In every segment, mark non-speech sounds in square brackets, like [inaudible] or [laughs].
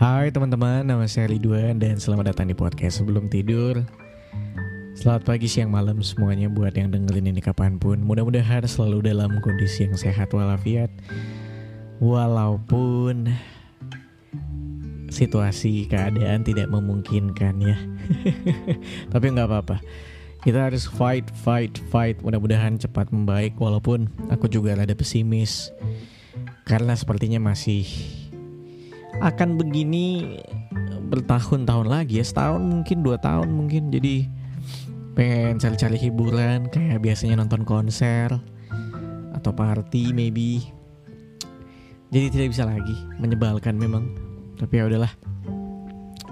Hai teman-teman, nama saya Ridwan dan selamat datang di podcast sebelum tidur. Selamat pagi, siang, malam semuanya buat yang dengerin ini kapan pun. Mudah-mudahan selalu dalam kondisi yang sehat walafiat. Walaupun situasi keadaan tidak memungkinkan ya. [laughs] Tapi nggak apa-apa. Kita harus fight, fight, fight. Mudah-mudahan cepat membaik Walaupun aku juga rada pesimis. Karena sepertinya masih akan begini bertahun-tahun lagi ya setahun mungkin dua tahun mungkin. Jadi pengen cari-cari hiburan kayak biasanya nonton konser atau party maybe. Jadi tidak bisa lagi menyebalkan memang. Tapi ya udahlah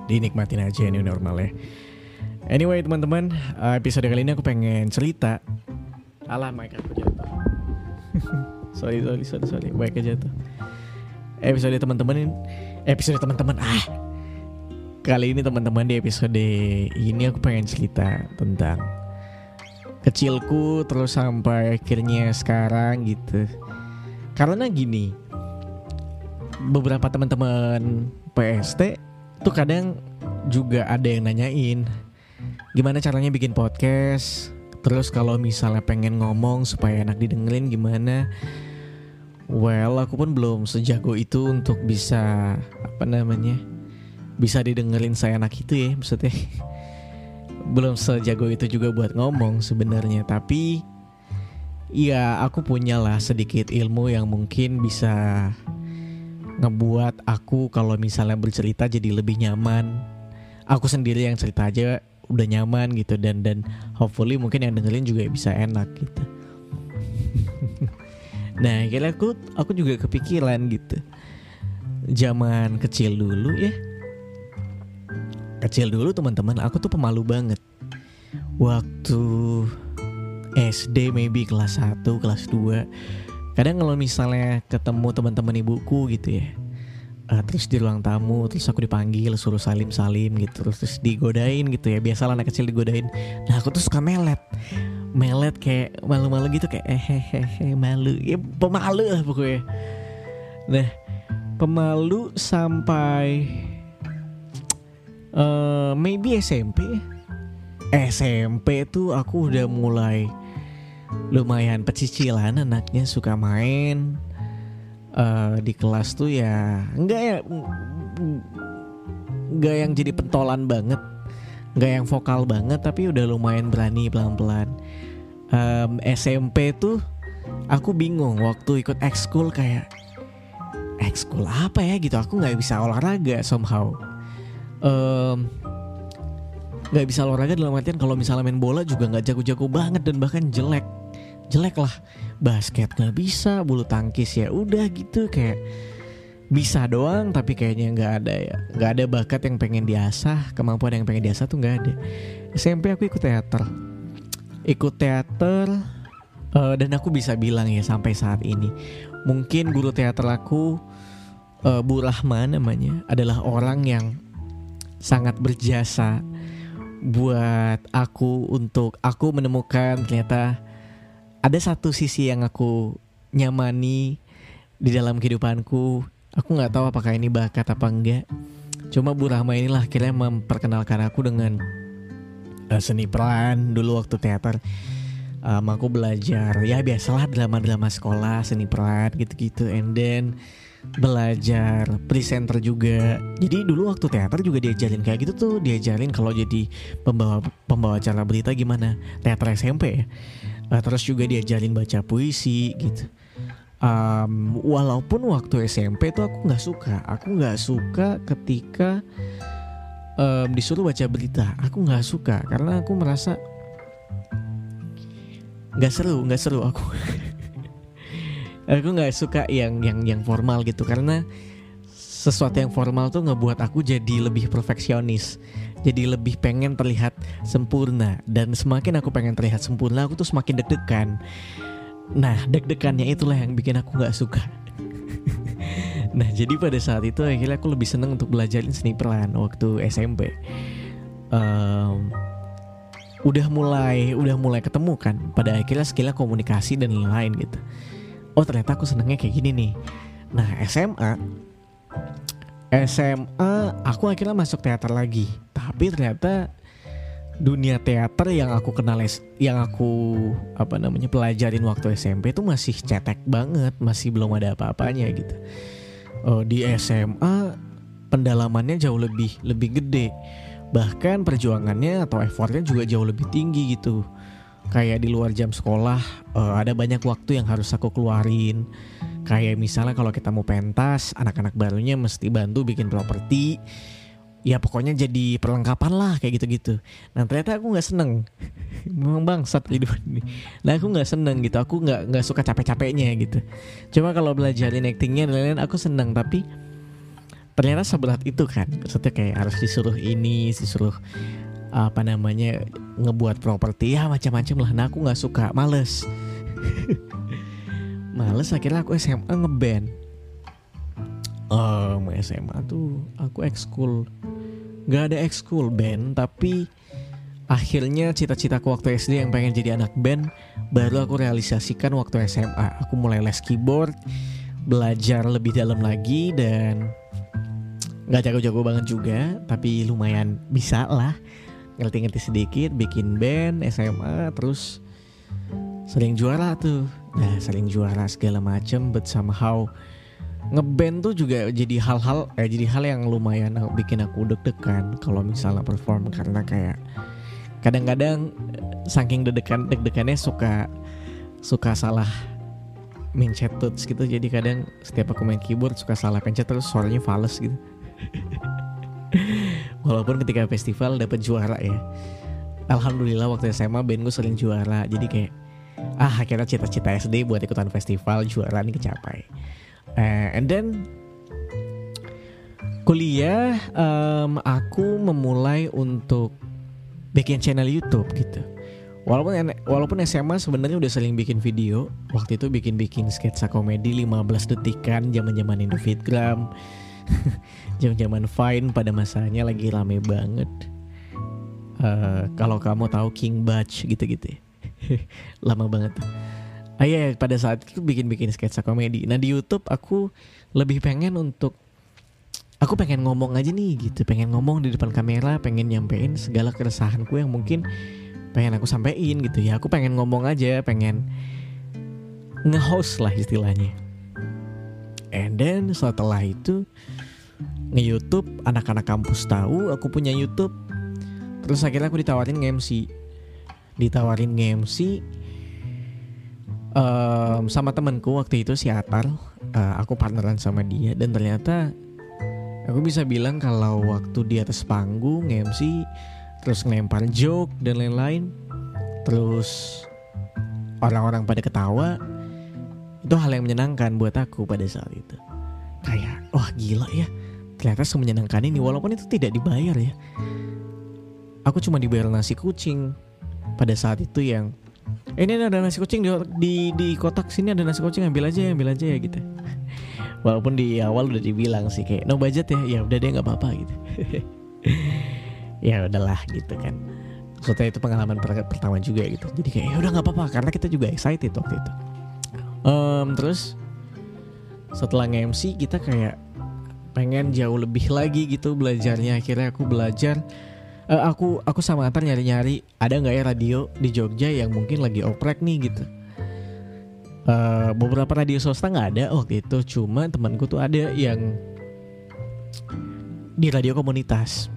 dinikmatin aja ini normal ya. Anyway teman-teman episode kali ini aku pengen cerita. Alah mic aku jatuh. [laughs] Sorry sorry sorry sorry mic jatuh. Episode teman-teman episode teman-teman. Ah. Kali ini teman-teman di episode ini aku pengen cerita tentang kecilku terus sampai akhirnya sekarang gitu. Karena gini beberapa teman-teman PST tuh kadang juga ada yang nanyain gimana caranya bikin podcast? Terus kalau misalnya pengen ngomong supaya enak didengerin gimana Well, aku pun belum sejago itu untuk bisa apa namanya bisa didengerin saya anak itu ya maksudnya. [laughs] belum sejago itu juga buat ngomong sebenarnya, tapi ya aku punya lah sedikit ilmu yang mungkin bisa ngebuat aku kalau misalnya bercerita jadi lebih nyaman. Aku sendiri yang cerita aja udah nyaman gitu dan dan hopefully mungkin yang dengerin juga bisa enak gitu. [laughs] Nah, kira aku aku juga kepikiran gitu. Zaman kecil dulu ya. Kecil dulu teman-teman, aku tuh pemalu banget. Waktu SD maybe kelas 1, kelas 2. Kadang kalau misalnya ketemu teman-teman ibuku gitu ya. Uh, terus di ruang tamu terus aku dipanggil suruh salim salim gitu terus, terus digodain gitu ya biasalah anak kecil digodain nah aku tuh suka melet melet kayak malu-malu gitu kayak eh hehehe malu. Ya pemalu lah pokoknya. Nah pemalu sampai uh, maybe SMP SMP tuh aku udah mulai lumayan pecicilan anaknya suka main. Uh, di kelas tuh ya enggak ya enggak yang jadi pentolan banget nggak yang vokal banget tapi udah lumayan berani pelan-pelan um, SMP tuh aku bingung waktu ikut ekskul kayak ekskul apa ya gitu aku nggak bisa olahraga somehow. Nggak um, bisa olahraga dalam artian kalau misalnya main bola juga nggak jago-jago banget dan bahkan jelek jelek lah. Basket nggak bisa bulu tangkis ya udah gitu kayak bisa doang tapi kayaknya nggak ada ya. Nggak ada bakat yang pengen diasah kemampuan yang pengen diasah tuh nggak ada. SMP aku ikut teater ikut teater uh, dan aku bisa bilang ya sampai saat ini mungkin guru teater aku uh, Bu Rahman namanya adalah orang yang sangat berjasa buat aku untuk aku menemukan ternyata ada satu sisi yang aku nyamani di dalam kehidupanku Aku nggak tahu apakah ini bakat apa enggak. Cuma Bu Rahma inilah akhirnya memperkenalkan aku dengan uh, seni peran dulu waktu teater. Um, aku belajar ya biasalah drama-drama sekolah seni peran gitu-gitu and then belajar presenter juga. Jadi dulu waktu teater juga diajarin kayak gitu tuh, diajarin kalau jadi pembawa pembawa acara berita gimana teater SMP ya. Uh, terus juga diajarin baca puisi gitu um, walaupun waktu SMP tuh aku nggak suka aku nggak suka ketika um, disuruh baca berita. Aku nggak suka karena aku merasa nggak seru nggak seru aku. [laughs] Aku nggak suka yang yang yang formal gitu karena sesuatu yang formal tuh ngebuat aku jadi lebih perfeksionis jadi lebih pengen terlihat sempurna. Dan semakin aku pengen terlihat sempurna aku tuh semakin deg-degan. Nah deg-degannya itulah yang bikin aku gak suka [laughs] Nah jadi pada saat itu akhirnya aku lebih seneng untuk belajarin seni peran waktu SMP um, Udah mulai udah mulai ketemu kan Pada akhirnya skillnya komunikasi dan lain-lain gitu. Oh ternyata aku senengnya kayak gini nih. Nah SMA SMA aku akhirnya masuk teater lagi. Tapi ternyata dunia teater yang aku kenal yang aku apa namanya pelajarin waktu SMP itu masih cetek banget masih belum ada apa-apanya gitu oh, di SMA pendalamannya jauh lebih lebih gede. Bahkan perjuangannya atau effortnya juga jauh lebih tinggi gitu. Kayak di luar jam sekolah uh, ada banyak waktu yang harus aku keluarin. Kayak misalnya kalau kita mau pentas anak-anak barunya mesti bantu bikin properti ya pokoknya jadi perlengkapan lah kayak gitu-gitu. Nah ternyata aku nggak seneng, [laughs] memang bangsat hidup ini. Nah aku nggak seneng gitu, aku nggak nggak suka capek-capeknya gitu. Cuma kalau belajarin actingnya dan lain-lain aku seneng tapi ternyata seberat itu kan. Maksudnya kayak harus disuruh ini, disuruh apa namanya ngebuat properti ya macam-macam lah. Nah aku nggak suka, males. [laughs] males akhirnya aku SMA ngeband um, SMA tuh aku ekskul. Gak ada ekskul band Tapi akhirnya cita-citaku waktu SD yang pengen jadi anak band Baru aku realisasikan waktu SMA Aku mulai les keyboard Belajar lebih dalam lagi dan Gak jago-jago banget juga Tapi lumayan bisa lah. Ngerti-ngerti sedikit Bikin band SMA Terus sering juara tuh. Nah sering juara segala macem But somehow ngeband tuh juga jadi hal-hal eh jadi hal yang lumayan bikin aku deg-degan kalau misalnya perform. Karena kayak kadang-kadang saking deg-degan deg-degannya suka suka salah mencet tuts gitu. Jadi kadang setiap aku main keyboard suka salah pencet terus suaranya fals gitu. [laughs] Walaupun ketika festival dapat juara ya. Alhamdulillah waktu SMA band gue sering juara. Jadi kayak ah akhirnya cita-cita SD buat ikutan festival juara nih kecapai Uh, and then kuliah um, aku memulai untuk bikin channel YouTube gitu. Walaupun walaupun SMA sebenarnya udah sering bikin video, waktu itu bikin-bikin sketsa komedi 15 detikan zaman-zaman Indofitgram. [laughs] Zaman-zaman Vine pada masanya lagi rame banget. Uh, kalau kamu tahu King Batch gitu-gitu ya. [laughs] Lama banget. Ah iya, pada saat itu bikin-bikin sketsa komedi. Nah di YouTube aku lebih pengen untuk aku pengen ngomong aja nih gitu, pengen ngomong di depan kamera, pengen nyampein segala keresahanku yang mungkin pengen aku sampein gitu ya. Aku pengen ngomong aja, pengen nge-host lah istilahnya. And then setelah itu nge-YouTube, anak-anak kampus tahu aku punya YouTube. Terus akhirnya aku ditawarin nge-MC. Ditawarin nge-MC um, sama temenku waktu itu si Atar uh, aku partneran sama dia dan ternyata aku bisa bilang kalau waktu di atas panggung MC terus ngelempar joke dan lain-lain terus orang-orang pada ketawa itu hal yang menyenangkan buat aku pada saat itu. Kayak wah gila ya ternyata semenyenangkan ini walaupun itu tidak dibayar ya. Aku cuma dibayar nasi kucing pada saat itu yang eh, ini ada nasi kucing di, di di kotak sini ada nasi kucing ambil aja ambil aja ya gitu. [laughs] Walaupun di awal udah dibilang sih kayak no budget ya. Ya udah deh nggak apa-apa gitu. [laughs] Ya udahlah gitu kan. Soalnya itu pengalaman pertama juga gitu. Jadi kayak ya udah nggak apa-apa karena kita juga excited waktu itu. Um, terus setelah nge-MC kita kayak pengen jauh lebih lagi gitu belajarnya. Akhirnya aku belajar uh, aku aku sama Antar nyari-nyari ada nggak ya radio di Jogja yang mungkin lagi oprek nih gitu. Uh, beberapa radio swasta nggak ada waktu itu, cuma temanku tuh ada yang di radio komunitas,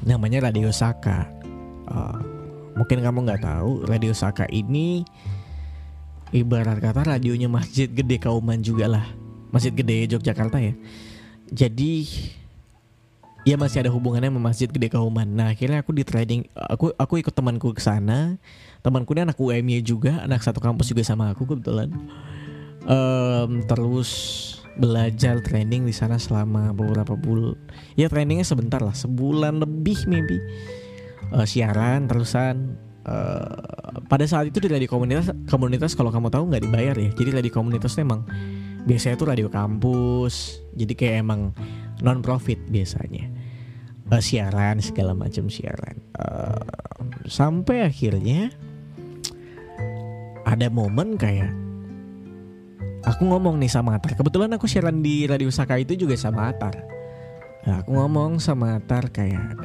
namanya Radio Saka. Uh, mungkin kamu nggak tahu, Radio Saka ini ibarat kata radionya Masjid Gede Kauman juga lah, Masjid Gede Yogyakarta ya. Jadi ya masih ada hubungannya sama Masjid Gede Kauman. Nah akhirnya aku di trading, aku aku ikut temanku ke sana. Temanku ini anak UMY juga, anak satu kampus juga sama aku kebetulan. Um, terus belajar training di sana selama beberapa bulan. Ya trainingnya sebentar lah, sebulan lebih maybe. Uh, siaran terusan. Uh, pada saat itu di komunitas, komunitas kalau kamu tahu nggak dibayar ya. Jadi radio komunitas emang biasanya tuh radio kampus. Jadi kayak emang non profit biasanya. Uh, siaran segala macam siaran. Uh, sampai akhirnya ada momen kayak aku ngomong nih sama Atar. Kebetulan aku siaran di radio Saka itu juga sama Atar. Nah, aku ngomong sama Tar kayak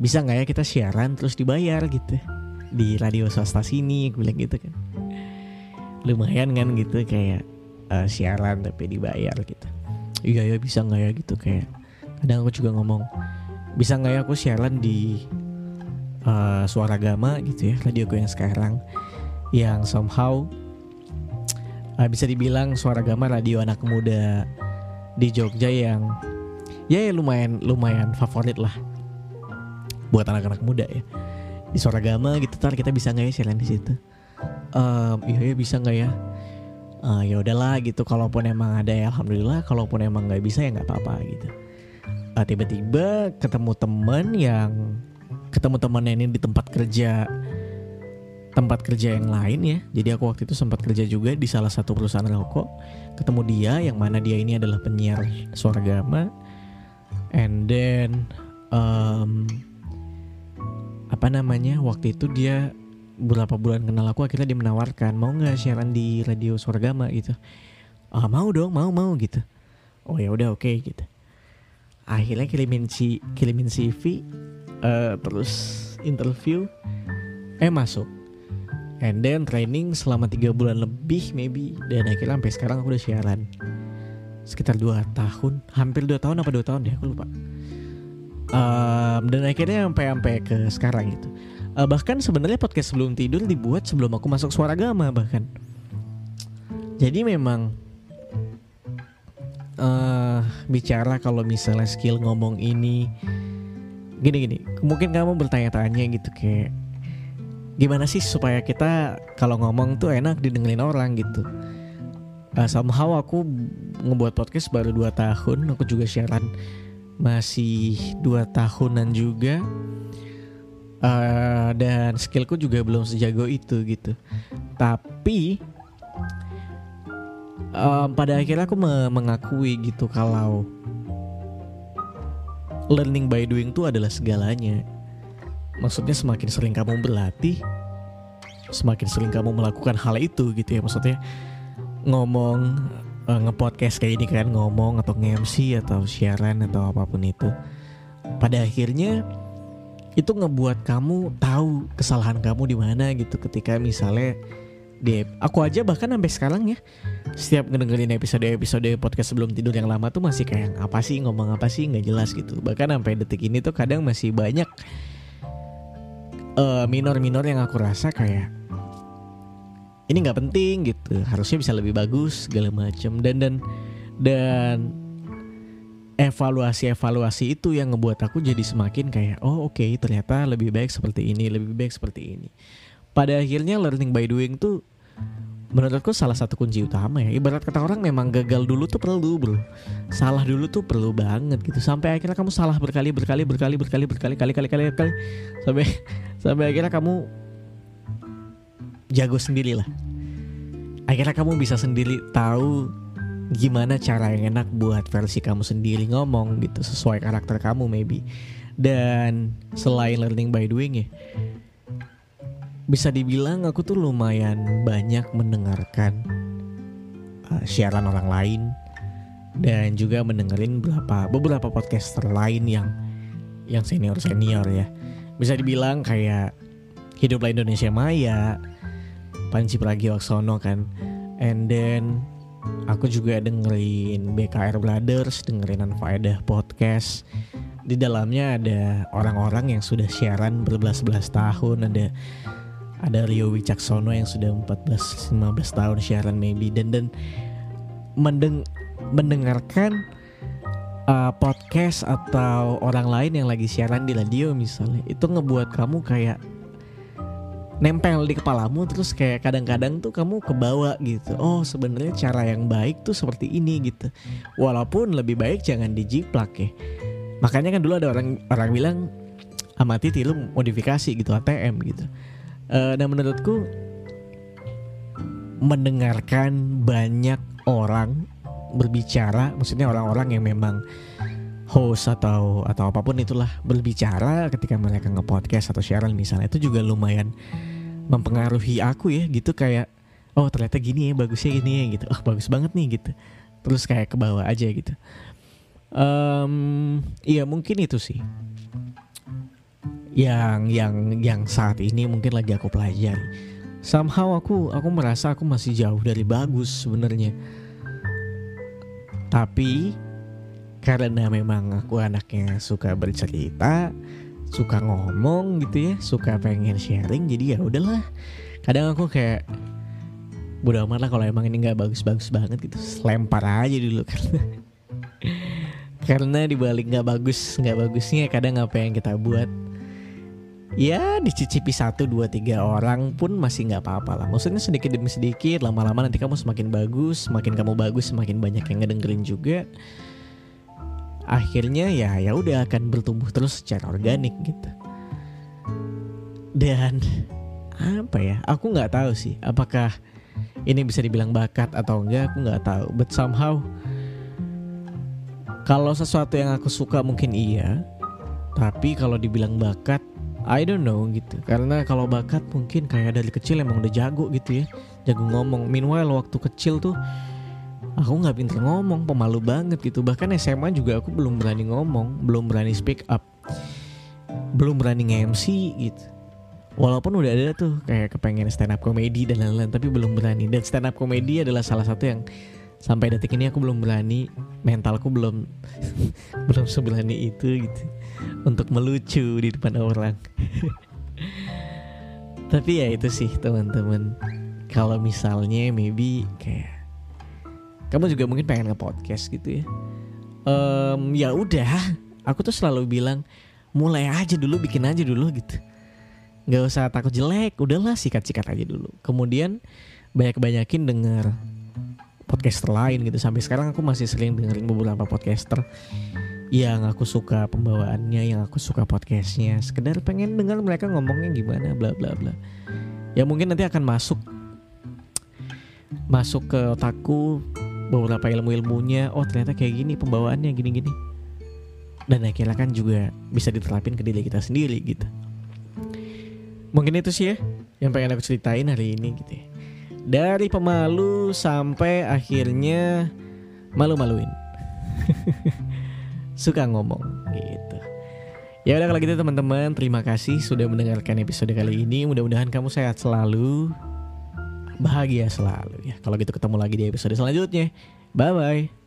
bisa nggak ya kita siaran terus dibayar gitu? Di radio swasta sini aku bilang gitu kan. Lumayan kan gitu kayak uh, siaran tapi dibayar gitu. Iya ya bisa nggak ya gitu kayak kadang aku juga ngomong bisa nggak ya aku siaran di uh, suara gama gitu ya radio gue yang sekarang yang somehow uh, bisa dibilang suara gama radio anak muda di Jogja yang ya, ya lumayan lumayan favorit lah buat anak-anak muda ya. Di suara gama gitu tar kita bisa nggak ya siaran di situ? Um, iya ya bisa nggak ya uh, ya udahlah gitu kalaupun emang ada ya alhamdulillah kalaupun emang nggak bisa ya nggak apa-apa gitu. Uh, tiba-tiba ketemu temen yang ketemu temennya ini di tempat kerja tempat kerja yang lain ya. Jadi aku waktu itu sempat kerja juga di salah satu perusahaan rokok. Ketemu dia yang mana dia ini adalah penyiar suara gama and then um, apa namanya waktu itu dia beberapa bulan kenal aku akhirnya dia menawarkan mau nggak siaran di radio Sorgama? gitu. Ah mau dong mau mau gitu. Oh ya udah oke okay, gitu. Akhirnya kirimin si kirimin CV uh, terus interview eh masuk. And then training selama tiga bulan lebih maybe. Dan akhirnya sampai sekarang aku udah siaran sekitar dua tahun hampir dua tahun apa dua tahun deh aku lupa. Um, dan akhirnya sampai sampai ke sekarang itu uh, bahkan sebenarnya podcast sebelum tidur dibuat sebelum aku masuk suara gama bahkan. Jadi memang uh, bicara kalau misalnya skill ngomong ini gini gini mungkin kamu bertanya-tanya gitu kayak gimana sih supaya kita kalau ngomong tuh enak didengerin orang? gitu. Uh, somehow aku ngebuat podcast baru 2 tahun aku juga siaran masih dua tahunan juga uh, dan skillku juga belum sejago itu gitu. Tapi um, pada akhirnya aku me mengakui gitu kalau learning by doing itu adalah segalanya. Maksudnya semakin sering kamu berlatih semakin sering kamu melakukan hal itu gitu ya. Maksudnya ngomong uh, ngepodcast kayak ini kan ngomong atau nge-MC atau siaran atau apa pun itu. Pada akhirnya itu ngebuat kamu tahu kesalahan kamu di mana gitu ketika misalnya di aku aja bahkan sampai sekarang ya setiap ngedengerin episode episode podcast sebelum tidur yang lama tuh masih kayak apa sih? Ngomong apa sih? Nggak jelas gitu. Bahkan sampai detik ini tuh kadang masih banyak uh, minor-minor yang aku rasa kayak ini nggak penting gitu. Harusnya bisa lebih bagus segala macam dan dan dan evaluasi evaluasi itu yang ngebuat aku jadi semakin kayak oh oke okay, ternyata lebih baik seperti ini lebih baik seperti ini. Pada akhirnya learning by doing tuh menurutku salah satu kunci utama ya. Ibarat kata orang memang gagal dulu tuh perlu bro. Salah dulu tuh perlu banget gitu. Sampai akhirnya kamu salah berkali berkali berkali berkali berkali kali kali kali kali. Sampai [laughs] sampai akhirnya kamu jago sendiri lah akhirnya kamu bisa sendiri tahu gimana cara yang enak buat versi kamu sendiri ngomong gitu sesuai karakter kamu maybe. Dan selain learning by doing ya bisa dibilang aku tuh lumayan banyak mendengarkan uh, siaran orang lain dan juga mendengarin beberapa beberapa podcaster lain yang yang senior senior ya. Bisa dibilang kayak hiduplah Indonesia Maya Panji Pragiwaksono kan. And then aku juga dengerin BKR Brothers dengerin Anfaedah podcast. Di dalamnya ada orang-orang yang sudah siaran berbelas-belas tahun ada ada Rio Wicaksono yang sudah 14 15 tahun siaran maybe. Dan dan mendeng mendengarkan uh, podcast atau orang lain yang lagi siaran di radio misalnya itu ngebuat kamu kayak nempel di kepalamu terus kayak kadang-kadang tuh kamu kebawa gitu. Oh sebenarnya cara yang baik tuh seperti ini gitu. Walaupun lebih baik jangan dijiplak ya. Makanya kan dulu ada orang orang bilang amati tilu modifikasi gitu ATM gitu. Uh, dan menurutku mendengarkan banyak orang berbicara maksudnya orang-orang yang memang host atau atau apa pun itulah berbicara ketika mereka nge-podcast atau siaran misalnya. Itu juga lumayan mempengaruhi aku ya gitu. Kayak oh ternyata gini ya bagusnya gini ya gitu. Oh bagus banget nih gitu. Terus kayak ke bawah aja gitu. Um, iya mungkin itu sih. Yang yang yang saat ini mungkin lagi aku pelajari. Somehow aku aku merasa aku masih jauh dari bagus sebenarnya. Tapi karena memang aku anaknya suka bercerita suka ngomong gitu ya suka pengen sharing jadi ya udahlah. Kadang aku kayak Bodo amat lah kalau emang ini nggak bagus-bagus banget gitu. Lempar aja dulu [laughs] karena Karena dibalik nggak bagus nggak bagusnya kadang apa yang kita buat Ya dicicipi satu dua tiga orang pun masih nggak apa-apa lah. Maksudnya sedikit demi sedikit lama-lama nanti kamu semakin bagus Semakin kamu bagus semakin banyak yang ngedengerin juga Akhirnya ya ya udah akan bertumbuh terus secara organik gitu. Dan apa ya aku nggak tahu sih apakah ini bisa dibilang bakat atau enggak aku nggak tahu. But somehow kalau sesuatu yang aku suka mungkin iya tapi kalau dibilang bakat I don't know gitu. Karena kalau bakat mungkin kayak dari kecil emang udah jago gitu ya jago ngomong. Meanwhile waktu kecil tuh aku nggak pinter ngomong pemalu banget gitu. Bahkan SMA juga aku belum berani ngomong belum berani speak up belum berani nge-MC gitu. Walaupun udah ada tuh kayak kepengen stand up comedy dan lain-lain tapi belum berani. Dan stand up comedy adalah salah satu yang sampai detik ini aku belum berani mentalku belum [laughs] belum seberani itu gitu untuk melucu di depan orang. [laughs] Tapi ya itu sih teman-teman. Kalau misalnya maybe kayak kamu juga mungkin pengen nge-podcast gitu ya. Um, ya udah aku tuh selalu bilang mulai aja dulu bikin aja dulu gitu. Nggak usah takut jelek udahlah sikat-sikat aja dulu. Kemudian banyak-banyakin denger podcaster lain gitu. Sampai sekarang aku masih sering dengerin beberapa podcaster yang aku suka pembawaannya yang aku suka podcastnya. Sekedar pengen dengar mereka ngomongnya gimana bla bla bla. Ya mungkin nanti akan masuk masuk ke otakku beberapa ilmu-ilmunya oh ternyata kayak gini pembawaannya gini-gini dan akhirnya kan juga bisa diterapin ke diri kita sendiri gitu Mungkin itu sih ya yang pengen aku ceritain hari ini gitu ya. Dari pemalu sampai akhirnya malu-maluin. [laughs] Suka ngomong gitu. Ya udah kalau gitu teman-teman, terima kasih sudah mendengarkan episode kali ini. Mudah-mudahan kamu sehat selalu, bahagia selalu ya. Kalau gitu ketemu lagi di episode selanjutnya. Bye bye.